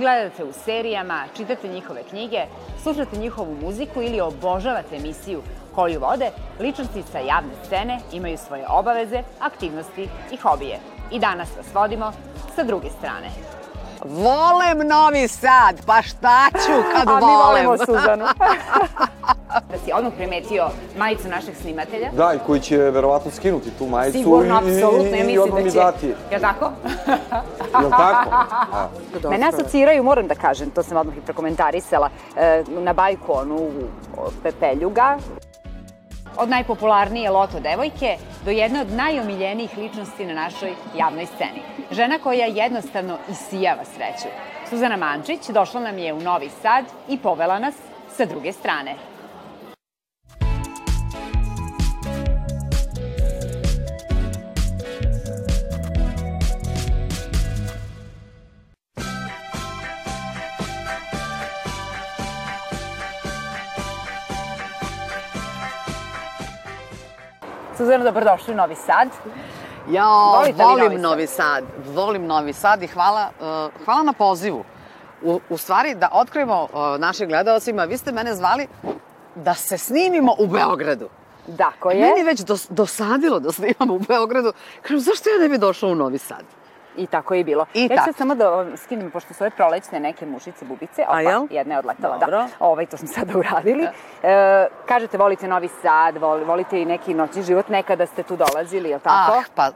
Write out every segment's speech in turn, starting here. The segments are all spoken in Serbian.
gledate u serijama, čitate njihove knjige, slušate njihovu muziku ili obožavate emisiju koju vode, ličnosti sa javne scene imaju svoje obaveze, aktivnosti i hobije. I danas vas vodimo sa druge strane. Volem Novi Sad, pa šta ću kad A mi volem? volimo Suzanu. da si odmah primetio majicu našeg snimatelja. Da, i koji će verovatno skinuti tu majicu Sigurno, i, apsolutno, ja i, i odmah da mi dati. Je tako? Jel tako? A. Mene asociraju, moram da kažem, to sam odmah i prokomentarisala, e, na bajku onu o Pepeljuga. Od najpopularnije loto devojke do jedne od najomiljenijih ličnosti na našoj javnoj sceni. Žena koja jednostavno isijava sreću. Suzana Mančić došla nam je u Novi Sad i povela nas sa druge strane. Suzana, dobrodošli u Novi Sad. Ja Volite volim Novi Novi Sad? Volim Novi Sad i hvala, uh, hvala na pozivu. U, u stvari, da otkrijemo uh, našim gledalcima, vi ste mene zvali da se snimimo u Beogradu. Dako je. Meni je već dos, dosadilo da snimamo u Beogradu. Kažem, zašto ja ne bi došla u Novi Sad? I tako je bilo. I ja ću tako. sad samo da um, skinem, pošto su ove prolećne neke mušice, bubice, opa, jel? jedna je odletala, Dobro. da. Ovaj, to smo sada uradili. E, kažete, volite Novi Sad, vol, volite i neki noćni život, nekada ste tu dolazili, je li tako? Ah, pa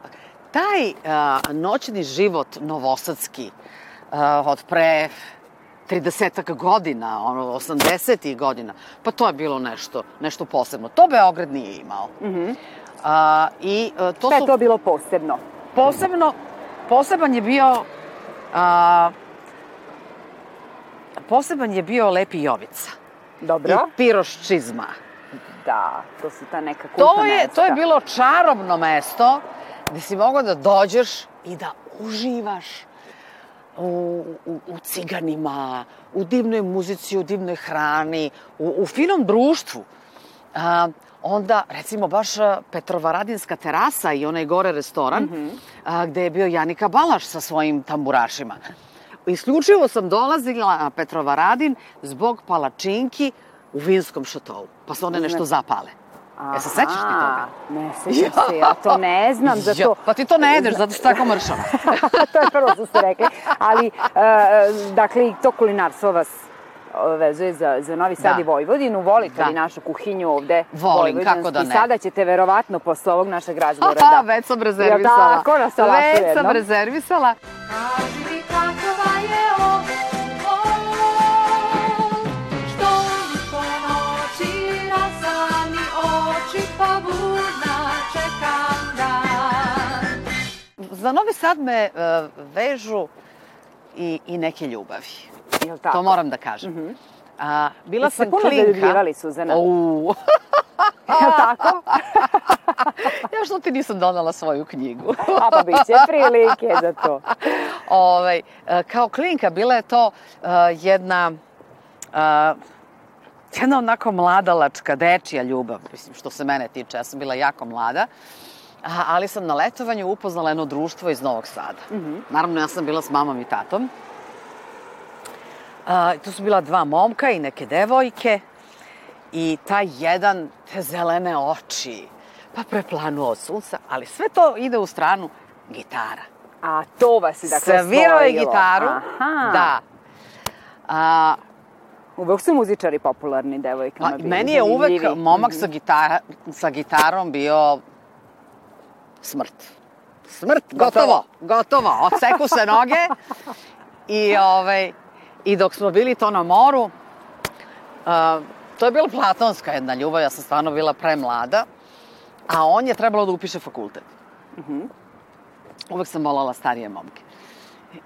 taj uh, noćni život novosadski uh, od pre 30 godina, ono, 80 godina, pa to je bilo nešto, nešto posebno. To Beograd nije imao. Mm -hmm. I uh, to Šta su je to bilo posebno? posebno, poseban je bio a, poseban je bio Lepi Jovica Dobro. i Piroš Čizma. Da, to su ta neka kultna To je, mesta. to je bilo čarobno mesto gde si mogao da dođeš i da uživaš u, u, u ciganima, u divnoj muzici, u divnoj hrani, u, u finom društvu. A, onda, recimo, baš a, Petrovaradinska terasa i onaj gore restoran, mm -hmm. a, gde je bio Janika Balaš sa svojim tamburašima. Isključivo sam dolazila na Petrovaradin zbog palačinki u vinskom šatovu, pa se one nešto zapale. Ja se sećaš ti toga? Ne sećam se, ja to ne znam za Jo, to. pa ti to ne jedeš, zato što tako mršava. to je prvo što ste rekli. Ali, e, dakle, i to kulinarstvo vas e, vezuje za, za Novi Sad Da. i Vojvodinu. Volite Da. li našu kuhinju ovde? Volim, kako da I ne. sada ćete verovatno posle ovog našeg razgovora Aha, da... već sam rezervisala. Jel tako, na salatu Već sam rezervisala. Kaži mi kakva je ovo, pa. Za Novi Sad me e, vežu i, i neke ljubavi. Jel tako? To moram da kažem. A, bila Jeste sam puno klinka. zaljubljivali, Suzana? Au. Jel tako? ja što ti nisam donala svoju knjigu. A pa bit će prilike za to. ovaj, e, kao klinka bila je to uh, jedna uh, jedna onako mladalačka, dečija ljubav, mislim, što se mene tiče, ja sam bila jako mlada, a, ali sam na letovanju upoznala jedno društvo iz Novog Sada. Mm -hmm. Naravno, ja sam bila s mamom i tatom. A, tu su bila dva momka i neke devojke i taj jedan, te zelene oči, pa preplanuo od sunca, ali sve to ide u stranu gitara. A to vas je dakle Svirao je spojilo. gitaru. Aha. Da. A, Uvek su muzičari popularni devojkama pa, meni je uvek momak sa, gitara, sa gitarom bio smrt. Smrt, gotovo, gotovo. Odseku se noge i, ovaj, i dok smo bili to na moru, a, to je bila platonska jedna ljubav, ja sam stvarno bila premlada, a on je trebalo da upiše fakultet. Uvek sam volala starije momke.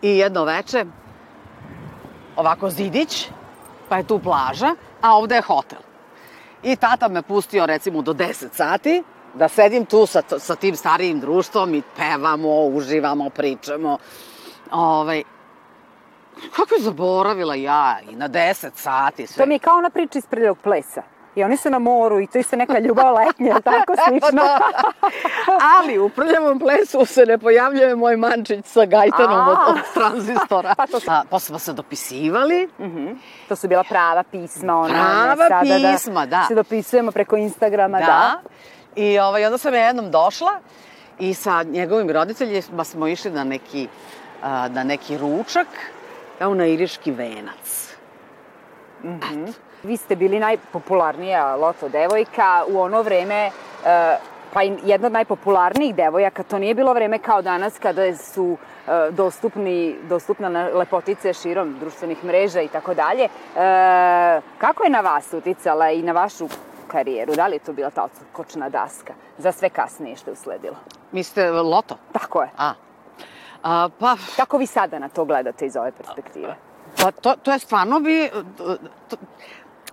I jedno veče, ovako zidić, pa je tu plaža, a ovde je hotel. I tata me pustio recimo do 10 sati, da sedim tu sa, sa tim starijim društvom i pevamo, uživamo, pričamo. Ovaj, kako je zaboravila ja i na 10 sati sve. To mi je kao ona priča iz prljavog plesa. I oni su na moru i to je isto neka ljubav letnja, tako slično. Ali u prljavom plesu se ne pojavljuje moj mančić sa gajtanom od, od tranzistora. Pa to- A, posle smo se dopisivali. To su bila prava pisma, ona Prava sada pisma, da. Se dopisujemo preko Instagrama, da. Da. I ovaj, onda sam ja jednom došla i sa njegovim roditeljima smo išli na neki, na neki ručak, kao na iriški venac. Vi ste bili najpopularnija loto devojka u ono vreme, e, pa jedna od najpopularnijih devojaka, to nije bilo vreme kao danas kada su e, dostupni, dostupna na lepotice širom društvenih mreža i tako dalje. E, Kako je na vas uticala i na vašu karijeru? Da li je to bila ta odskočna daska za sve kasnije što je usledilo? Mislite, loto? Tako je. A. A, pa, Kako vi sada na to gledate iz ove perspektive? pa to, to je stvarno bi... To,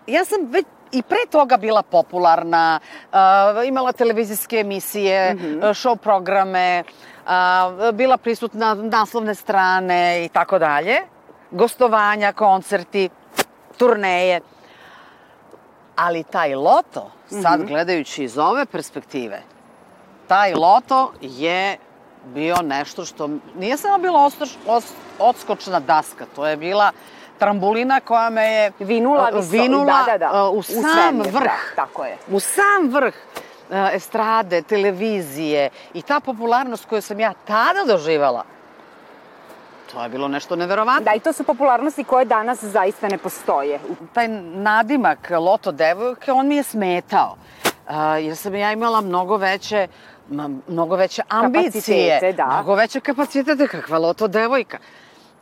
ja sam već i pre toga bila popularna, a, imala televizijske emisije, mm -hmm. show programe, a, bila prisutna naslovne strane i tako dalje, gostovanja, koncerti, turneje. Ali taj loto, sad gledajući iz ove perspektive, taj loto je bio nešto što nije samo bila ostoš, os, odskočna daska, to je bila trambulina koja me je Vinula, uh, viso- vinula da, da, da. uh, u U sam svemir, vrh. da, tako je. U sam vrh uh, estrade, televizije i ta popularnost koju sam ja tada doživala, to je bilo nešto neverovatno. Da, i to su popularnosti koje danas zaista ne postoje. taj nadimak Loto devojke, on mi je smetao. Uh, jer sam ja imala mnogo veće ma, mnogo veće ambicije, da. mnogo veće kapacitete, kakva Loto devojka.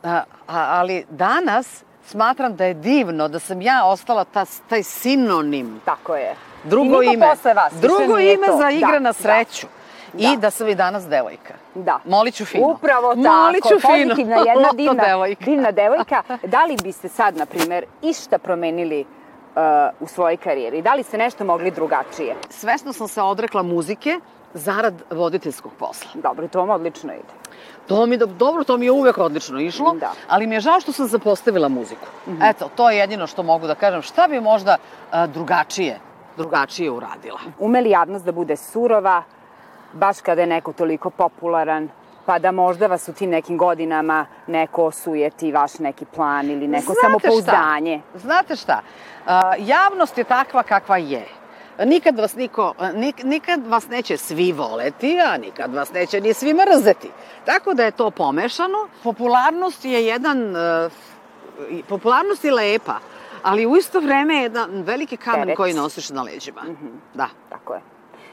Uh, a, ali danas smatram da je divno da sam ja ostala ta, taj sinonim Tako je. drugo I ime, posle vas drugo ime to. za igre Da, na sreću. Da. I da sam i danas devojka. Da. Molit ću fino. Upravo tako. Molit ću fino. Pozitivna jedna divna, devojka. divna devojka. Da li biste sad, na primer, išta promenili uh, u svojoj karijeri? Da li ste nešto mogli drugačije? Svesno sam se odrekla muzike zarad voditeljskog posla. Dobro, to vam odlično ide. To mi, do- dobro, to mi je uvek odlično išlo, Da. ali mi je žao što sam zapostavila muziku. Eto, to je jedino što mogu da kažem. Šta bi možda a, drugačije, drugačije uradila? Ume li javnost da bude surova, baš kada je neko toliko popularan, pa da možda vas u tim nekim godinama neko osujeti vaš neki plan ili neko samopouzdanje? Šta? Znate šta? A, javnost je takva kakva je. Nikad vas niko, nik, nikad vas neće svi voleti, a nikad vas neće ni svi mrzeti. Tako da je to pomešano. Popularnost je jedan, e, popularnost je lepa, ali u isto vreme je jedan veliki kamen Teret. koji nosiš na leđima. Da. Tako je.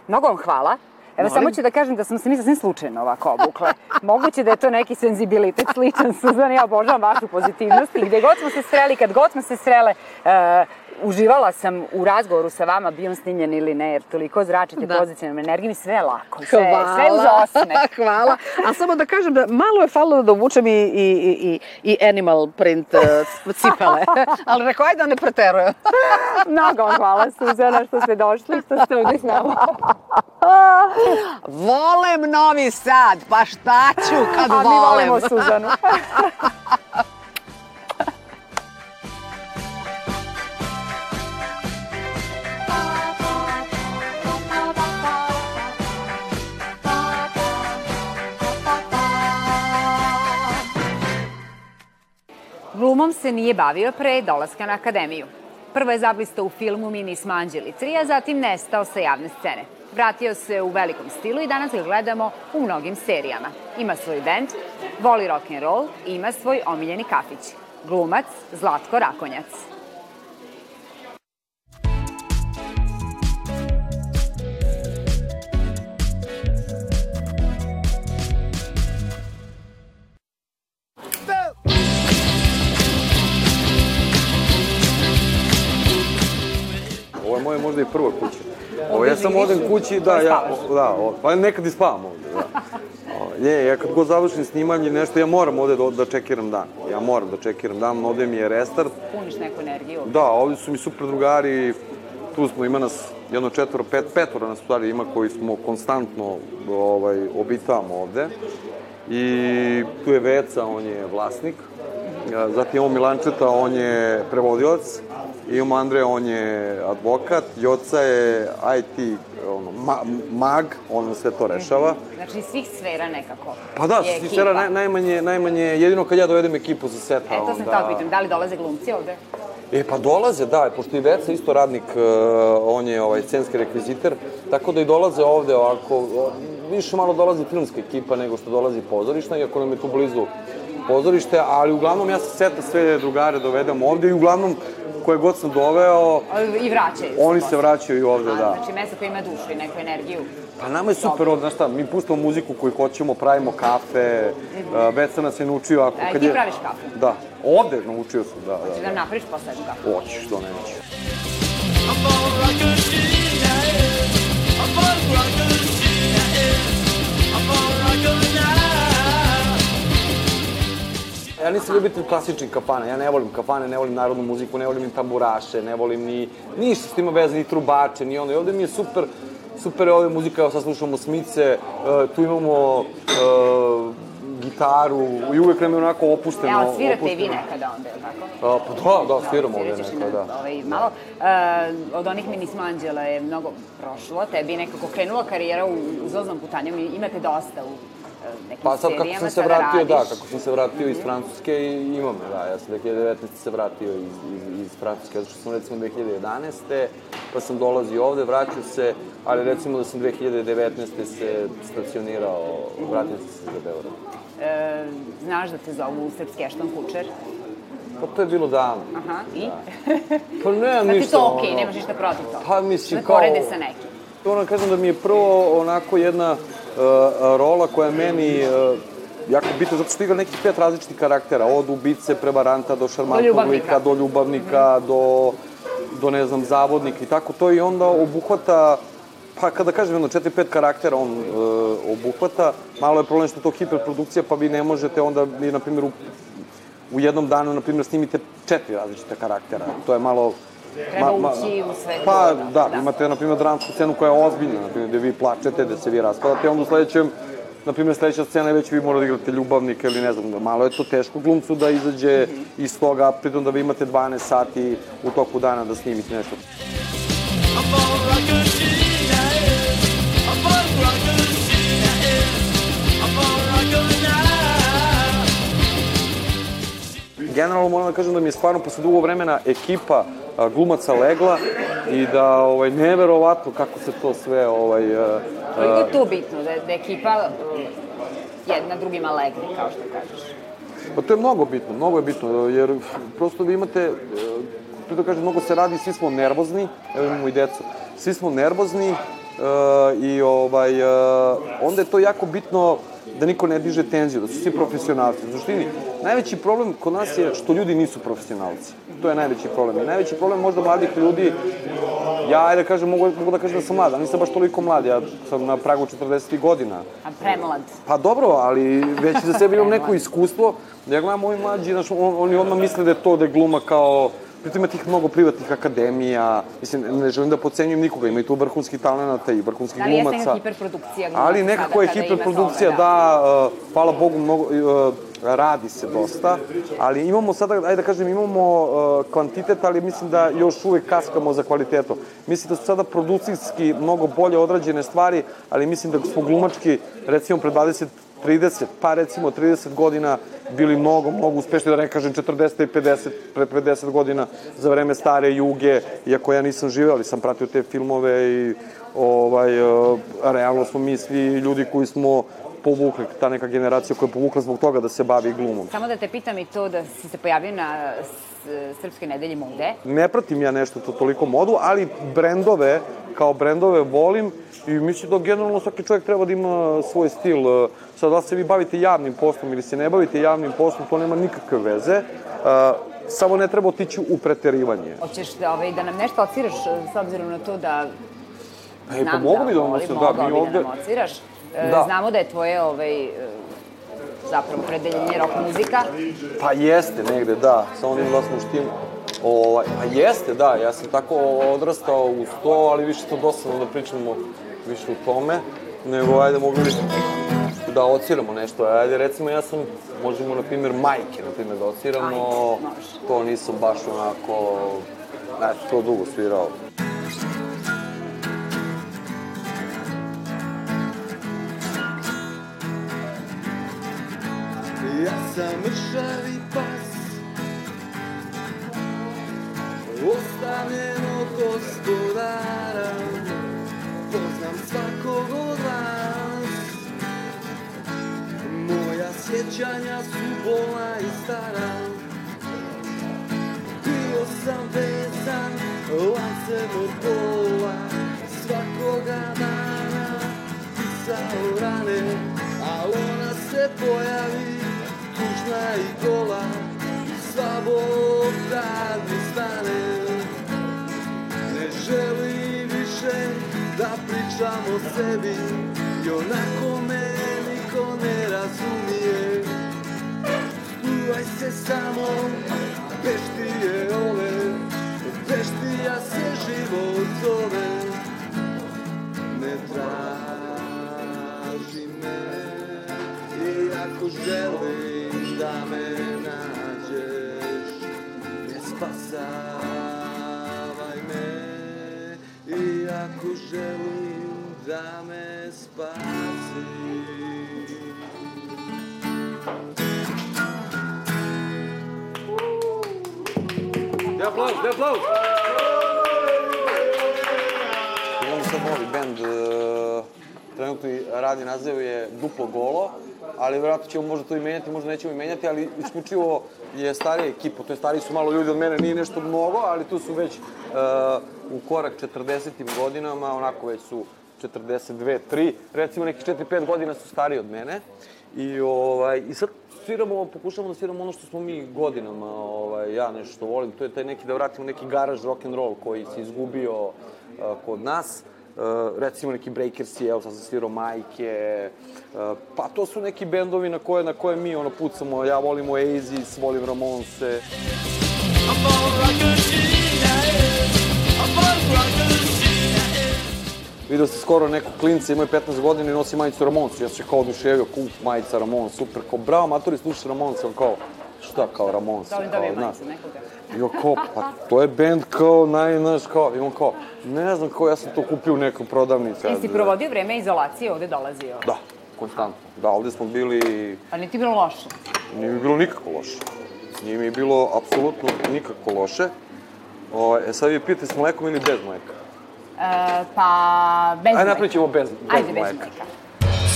Mnogo vam hvala. Evo, Molim? samo ću da kažem da smo se mi sasvim slučajno ovako obukle. Moguće da je to neki senzibilitet sličan, Suzan, ja obožavam vašu pozitivnost i gde god smo se sreli, kad god smo se srele, e, uživala sam u razgovoru sa vama, bio snimljen ili ne, jer toliko zračite Da. pozitivnom energijom i sve je lako, sve, Hvala. sve uz osme. Hvala. A samo da kažem da malo je falilo da obučem i, i, i, i animal print uh, cipele. Ali rekao, ajde da ne preterujem. Mnogo vam hvala, Suzana, što ste došli, što ste ovdje s nama. Volem Novi Sad, pa šta ću kad A mi volem? volimo Suzanu. Glumom se nije bavio pre dolaska na akademiju. Prvo je zablistao u filmu Mini Smanđeli 3, a zatim nestao sa javne scene. Vratio se u velikom stilu i danas ga gledamo u mnogim serijama. Ima svoj bend, voli rock and roll i ima svoj omiljeni kafić. Glumac Zlatko Rakonjac. Možda i prva kuća. Ovo ja samo odem kući, da, ja, da, o, pa nekad i spavam ovde, da. O, Ne, ja kad god završim snimanje ili nešto, ja moram ovde da, da čekiram dan. Ja moram da čekiram dan, ovde mi je restart. Puniš neku energiju. Da, ovde su mi super drugari, tu smo, ima nas jedno četvoro, pet, petvoro nas stvari ima koji smo konstantno ovaj, obitavamo ovde. I tu je Veca, on je vlasnik. Zatim imamo Milančeta, on je prevodilac, imamo Andreja, on je advokat, Joca je IT ono, ma, mag, on sve to rešava. Znači, iz svih sfera nekako. Pa da, sa ekipa. sfera naj, najmanje, najmanje, jedino kad ja dovedem ekipu za seta, E, to sam onda... tao pitam, da li dolaze glumci ovde? E, pa dolaze, da, pošto i Veca isto radnik, uh, on je ovaj, scenski rekviziter, tako da i dolaze ovde ovako, više malo dolazi filmska ekipa nego što dolazi pozorišna, iako nam je tu blizu pozorište, ali uglavnom ja sa seta sve drugare dovedem ovde i uglavnom koje god sam doveo, I vraćaju se. oni se vraćaju i ovde, A, da. Znači, mesto koje ima dušu i neku energiju. Pa nama je super, od, znaš šta, mi pustamo muziku koju hoćemo, pravimo kafe, uh, Veca nas je naučio ako... A, kad ti je... praviš kafu? Da, ovde naučio sam, da, Znači, da. da napraviš posle kafu. Hoćeš, što neću. Ja nisam ljubitelj klasičnih kafana, ja ne volim kafane, ne volim narodnu muziku, ne volim ni tamburaše, ne volim ni ništa s tima veze, ni trubače, ni ono. I ovde mi je super, super je ovde muzika, evo sad slušamo Smice, uh, tu imamo uh, gitaru i uvek nam je onako opušteno. Ali svirate i vi nekada onda, je li tako? Uh, pa da, da, sviramo ovde nekada, da. Ovaj, malo, uh, od onih Minismo Anđela je mnogo prošlo, tebi je nekako krenula karijera u uzlaznom putanjom i imate dosta u nekim Pa sad kako sam se vratio, da, radiš. kako sam se vratio iz Francuske i imam, da, ja sam 2019. se vratio iz, iz, iz Francuske, zato što sam recimo 2011. pa sam dolazio ovde, vraćao se, ali recimo da sam 2019. se stacionirao, vratio sam se za Beograd. E, znaš da te zovu Srpski Ešton Kučer? Pa to je bilo davno. Aha, i? Pa nemam Da ništa, to okej, ono. nemaš ništa protiv toga? Pa mislim, da kao... porede sa nekim. Moram kažem da mi je prvo onako jedna rola koja je meni uh, jako bitna, zato što igra nekih pet različitih karaktera, od ubice, prevaranta, do šarmantnog lika, do ljubavnika, do, do, ne znam, zavodnika i tako to i onda obuhvata Pa kada kažem jedno, četiri, pet karaktera on uh, obuhvata, malo je problem što je to hiperprodukcija, pa vi ne možete onda, vi, na primjer, u, u jednom danu, na primjer, snimite četiri različita karaktera. To je malo... Treba ući u sve to, Pa, da, da, da. imate, na primjer, dramsku scenu koja je ozbiljna, na primjer, gde vi plačete, gde se vi raspadate, onda u sledećem, na primjer, sledeća scena je već vi morate da igrate ljubavnika ili ne znam, malo je to teško glumcu da izađe iz toga, pritom da vi imate 12 sati u toku dana da snimite nešto. Generalno moram da kažem da mi je stvarno posle dugo vremena ekipa a, glumaca legla i da ovaj neverovatno kako se to sve ovaj a, Koliko a, je to bitno, da, da ekipa um, jedna drugima legne, kao što kažeš? Pa to je mnogo bitno, mnogo je bitno, jer prosto vi imate, e, tu da kažem, mnogo se radi, svi smo nervozni, evo imamo i decu, svi smo nervozni e, i ovaj, e, onda je to jako bitno da niko ne diže tenziju, da su svi profesionalci. U suštini, najveći problem kod nas je što ljudi nisu profesionalci. To je najveći problem. I najveći problem možda mladih ljudi, ja, ajde da kažem, mogu, mogu da kažem da sam mlad, ali nisam baš toliko mlad, ja sam na pragu 40 godina. A premlad. Pa dobro, ali već za sebe imam neko iskustvo. Ja gledam ovi mlađi, znaš, on, oni odmah misle da je to da je gluma kao... Pritom ima tih mnogo privatnih akademija, mislim, ne želim da pocenjujem nikoga, ima i tu vrhunskih talenata i vrhunskih Da li jeste glumaca. neka hiperprodukcija glumaca Ali nekako je hiperprodukcija, toga, da, uh, hvala Bogu, mnogo, uh, radi se dosta, ali imamo sada, ajde da kažem, imamo uh, kvantitet, ali mislim da još uvek kaskamo za kvalitetom. Mislim da su sada produkcijski mnogo bolje odrađene stvari, ali mislim da smo glumački, recimo, pre 20 30, pa recimo 30 godina bili mnogo, mnogo uspešni, da ne kažem 40 i 50, pre 50 godina za vreme stare juge, iako ja nisam živeo, ali sam pratio te filmove i ovaj, e, realno smo mi svi ljudi koji smo povukli, ta neka generacija koja je povukla zbog toga da se bavi glumom. Samo da te pitam i to da si se pojavio na s- Srpskoj nedelji mode. Ne pratim ja nešto to toliko modu, ali brendove, kao brendove volim i mislim da generalno svaki čovjek treba da ima svoj stil. Sad, da se vi bavite javnim poslom ili se ne bavite javnim poslom, to nema nikakve veze. Samo ne treba otići u preterivanje. Hoćeš da, ovaj, da nam nešto ociraš s obzirom na to da E, pa mogu bi da vam ociraš, da, mogao mi ovde- da nam ociraš. E, Da. Znamo da je tvoje ovaj, e, zapravo predeljenje rock muzika. Pa jeste negde, da, sa onim glasnom štim. Ovaj, pa jeste, da, ja sam tako odrastao uz to, ali više to dosadno da pričamo više o tome, nego ajde mogli bi da ociramo nešto. Ajde, recimo, ja sam, možemo, na primjer, majke, na primjer, da ociramo. Ajde. To nisam baš onako, ne, to dugo svirao. Sam mršavi pas. Ostavljen od gospodara Poznam svakog od vas. Moja sjećanja su bolna i stara. Bio sam vezan lancem od pola o sebi I onako me niko ne razumije. Čuvaj se samo Peštije ove Peštija se život zove. Ne traži me Iako želim da me nađeš. Ne spasavaj me Iako želim da me spasiš Gde aplauz, gde aplauz? Imamo sad novi bend, e, trenutno i radi naziv je Duplo Golo, ali vjerojatno ćemo možda to i menjati, možda nećemo i menjati, ali isključivo je starija ekipa, to je stariji su malo ljudi od mene, nije nešto mnogo, ali tu su već e, u korak 40. godinama, onako već su 42, 3, recimo nekih 4-5 godina su stariji od mene. I, ovaj, i sad sviramo, pokušamo da sviramo ono što smo mi godinama, ovaj, ja nešto volim, to je taj neki, da vratimo neki garaž rock and roll koji se izgubio uh, kod nas. Uh, recimo neki Breakersi, evo sad sam svirao Majke, uh, pa to su neki bendovi na koje, na koje mi ono pucamo, ja volim Oasis, volim Ramonse. Vidio sam skoro nekog klinca, imao je 15 godina i nosi majicu Ramonsu. Ja sam se kao oduševio, kup majica Ramons, super, kao bravo, matori, slušaj Ramonsa, on kao, šta kao Ramons? Da kao, znaš. I on kao, pa to je bend kao naj, znaš, kao, i on kao, ne znam kao, ja sam to kupio u nekom prodavnici. Jesi provodio vreme izolacije ovde dolazio? Da, konstantno. Da, ovde smo bili, Pa nije ti bilo loše? nije mi bilo nikako loše. Nije mi bilo apsolutno nikako loše. O, e sad vi pitate s mlekom ili bez mleka? E, pa, bez Ajde mleka. napravit ćemo bez, bez Ajde, bez mleka. mleka.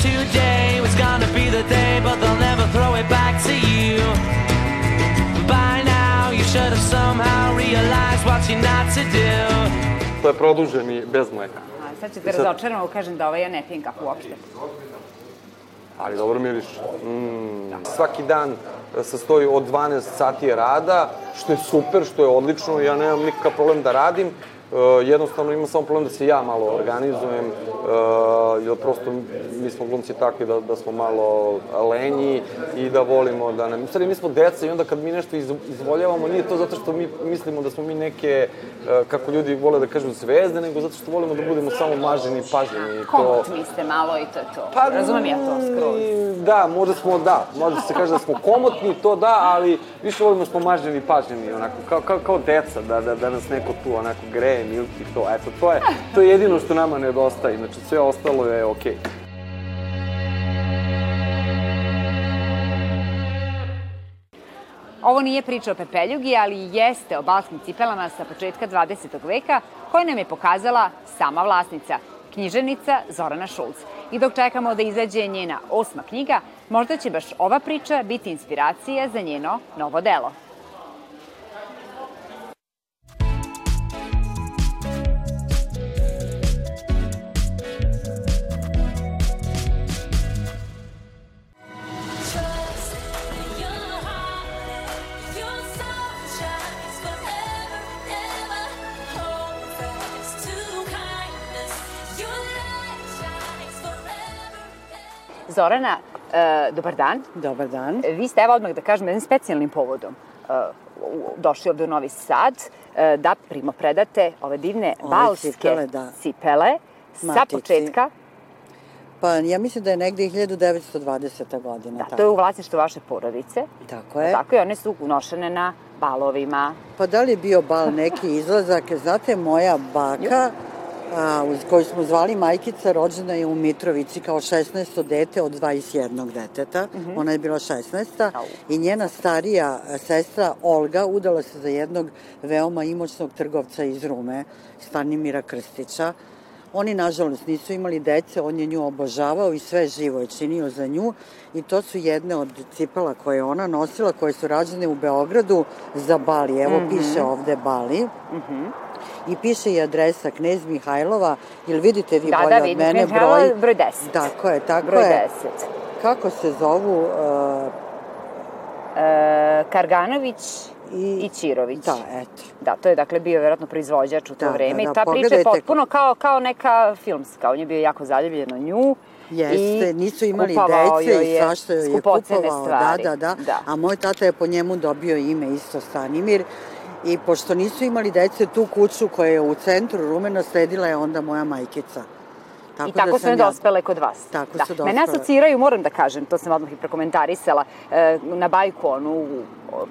Today was gonna be the day, but they'll never throw it back to you. By now, you should have somehow realized what you're not to do. To je produženi bez mleka. A, sad ćete sad- razočarano kažem da ovaj ja ne pijem kafu uopšte. Ali dobro miriš. Mm. Svaki dan e, sastoji od 12 sati rada, što je super, što je odlično, ja nemam nikakav problem da radim. E, jednostavno imam samo problem da se ja malo organizujem, e, jer prosto mi smo glumci takvi da, da smo malo lenji i da volimo da nam... Stvari, mi smo deca i onda kad mi nešto iz, izvoljavamo, nije to zato što mi mislimo da smo mi neke, e, kako ljudi vole da kažu, zvezde, nego zato što volimo da budemo samo maženi i paženi. i to- Komotni ste malo i to je to. pa, Razumem ja to skroz. Da, možda smo, da, možda se kaže da smo komotni, to da, ali više volimo da smo maženi i pažnjeni, onako, kao, kao, kao deca, da, da, da nas neko tu onako greje, milki, to, eto, to je, to je jedino što nama nedostaje, znači sve ostalo je okej. Ovo nije priča o pepeljugi, ali jeste o balskim cipelama sa početka 20. veka, koje nam je pokazala sama vlasnica, književnica Zorana Šulc. I dok čekamo da izađe njena osma knjiga, možda će baš ova priča biti inspiracija za njeno novo delo. Zorana, e, dobar dan. Dobar dan. Vi ste, evo odmah da kažem, jednim specijalnim povodom e, došli ovde u Novi Sad e, da primopredate ove divne Ove balske cipele, da. cipele sa Matici. početka Pa ja mislim da je negde i 1920. godina. Da, tako. to je u vlasništvu vaše porodice. Tako je. Tako i one su unošene na balovima. Pa da li je bio bal neki izlazak? Znate, moja baka, uz koju smo zvali majkica, rođena je u Mitrovici kao 16. dete od 21 deteta. Ona je bila 16. Au. I njena starija a, sestra Olga udala se za jednog veoma imoćnog trgovca iz Rume, Stanimira Krstića. Oni, nažalost, nisu imali dece, on je nju obožavao i sve živo je činio za nju i to su jedne od cipela koje je ona nosila, koje su rađene u Beogradu za Bali. Evo piše ovde Bali. I piše i adresa Knez Mihajlova, ili vidite vi Da, bolje da, od vidim, mene Knez Mihajlova, broj. broj 10. Tako je, tako Broj je. 10. Kako se zovu uh, E, Karganović i... i Ćirović. Da, eto. Da, to je dakle bio verovatno proizvođač u to Da, vreme da, da, i ta priča je potpuno kao, kao neka filmska. On je bio jako zaljubljen u nju. Jeste, i nisu imali dece i svašta joj je kupovao. Stvari. Da, da, da, da. A moj tata je po njemu dobio ime isto Stanimir. I pošto nisu imali dece, tu kuću koja je u centru Rume nasledila je onda moja majkica. I tako da su sam ja- kod vas. Tako da. su Mene dospele. asociraju, moram da kažem, to sam odmah i prokomentarisala, e, na bajku onu o,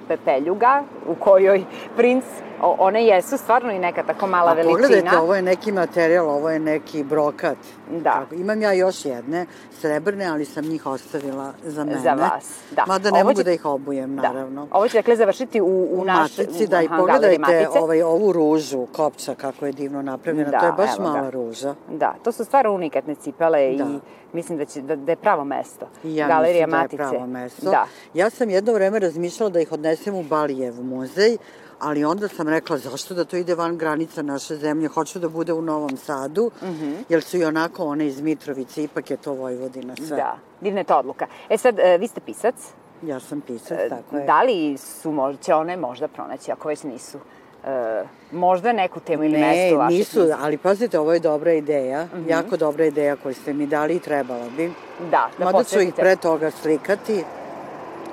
Pepeljuga, u kojoj princ, one jesu stvarno i neka tako mala A veličina. pogledajte, ovo je neki materijal, ovo je neki brokat. Da. Tako, imam ja još jedne, srebrne, ali sam njih ostavila za mene. Za vas, da. Mada ne Ovo mogu će- da ih obujem, naravno. Da. Ovo će dakle završiti u, u, U naš, matici, da, i pogledajte ovaj, ovu ružu, kopča, kako je divno napravljena. Da, to je baš evo mala ruža. Da, to su stvarno unikatne cipele i Da. mislim da, će, da, da je pravo mesto. I ja Galerija mislim da je Matice. pravo mesto. Da. Ja sam jedno vreme razmišljala da ih odnesem u Balijev muzej, ali onda sam rekla zašto da to ide van granica naše zemlje, hoću da bude u Novom Sadu, Mhm. jer su i onako one iz Mitrovice, ipak je to Vojvodina sve. Da, divna je to odluka. E sad, e, vi ste pisac. Ja sam pisac, tako je. Da li su, možda, će one možda pronaći, ako već nisu, e, možda neku temu ili mesto u Ne, vašoj nisu, knjizi? ali pazite, ovo je dobra ideja, Mhm. jako dobra ideja koju ste mi dali i trebala bi. Da, da Mada ću ih pre toga slikati,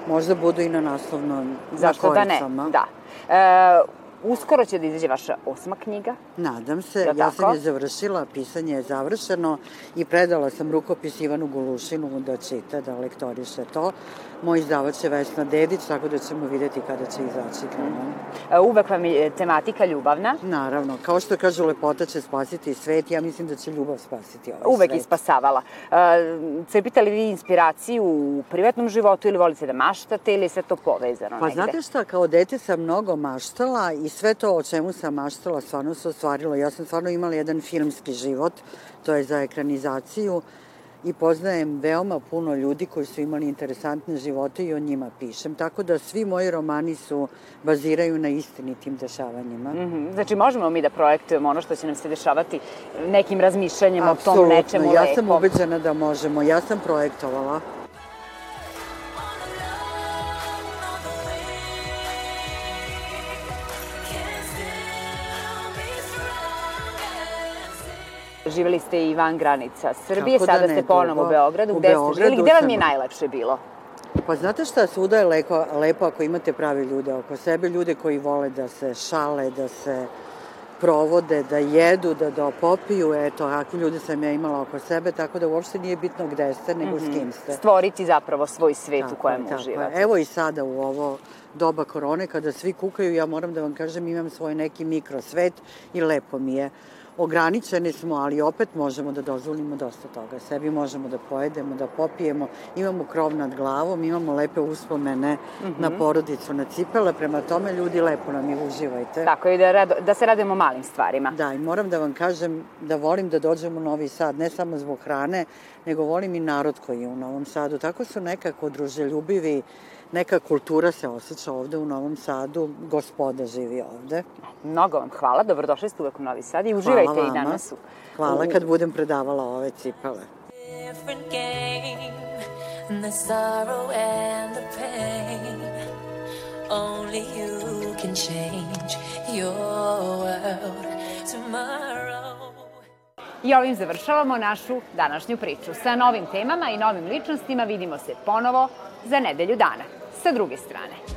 možda budu i na naslovnom, Zašto na da ne? Da. E, uskoro će da izađe vaša osma knjiga. Nadam se, Jel ja tako? sam je završila, pisanje je završeno i predala sam rukopis Ivanu Gulušinu da čita, da lektoriše to. Moj izdavač je Vesna Dedić, tako da ćemo videti kada će izaći knjigom. E, uvek vam je tematika ljubavna. Naravno, kao što kažu lepota će spasiti svet, ja mislim da će ljubav spasiti ovaj Uvek svet. ispasavala. E, crpite li vi inspiraciju u privatnom životu ili volite da maštate ili je sve to povezano Pa negde? znate šta, kao dete sam mnogo maštala i sve to o čemu sam maštala stvarno se ostvarilo. Ja sam stvarno imala jedan filmski život, to je za ekranizaciju i poznajem veoma puno ljudi koji su imali interesantne živote i o njima pišem. Tako da svi moji romani su baziraju na istinitim dešavanjima. Mhm, Znači, možemo mi da projektujemo ono što će nam se dešavati nekim razmišljanjem o tom Apsolutno, nečemu ja lepom. sam ubeđena da možemo. Ja sam projektovala. Živjeli ste i van granica Srbije, Kako da sada ne, ste ponovo u. Beogradu. U Gde ste Beogradu živjeli? Gde vam je najlepše bilo? Pa znate šta, svuda je lepo, lepo ako imate pravi ljude oko sebe, ljude koji vole da se šale, da se provode, da jedu, da, da popiju, eto, ovakvi ljudi sam ja imala oko sebe, tako da uopšte nije bitno gde ste, nego s kim ste. Stvoriti zapravo svoj svet u Tako kojem je, tako uživate. Evo i sada u ovo doba korone, kada svi kukaju, ja moram da vam kažem, imam svoj neki mikrosvet i lepo mi je. Ograničeni smo, ali opet možemo da dozvolimo dosta toga. Sebi možemo da pojedemo, da popijemo, imamo krov nad glavom, imamo lepe uspomene na Mhm. porodicu, na cipele, prema tome ljudi lepo nam je, uživajte. Tako i da, rado, da se radimo malim stvarima. Da, i moram da vam kažem da volim da dođem u Novi Sad, ne samo zbog hrane, nego volim i narod koji je u Novom Sadu. Tako su nekako druželjubivi, neka kultura se osjeća ovde u Novom Sadu, gospoda živi ovde. Mnogo vam hvala, dobrodošli ste uvek u Novi Sad i uživajte Hvala i danas u... Hvala kad budem predavala ove cipele. different game. The sorrow and the pain. Only you can change your world tomorrow. I ovim završavamo našu današnju priču. Sa novim temama i novim ličnostima vidimo se ponovo za nedelju dana. Sa druge strane.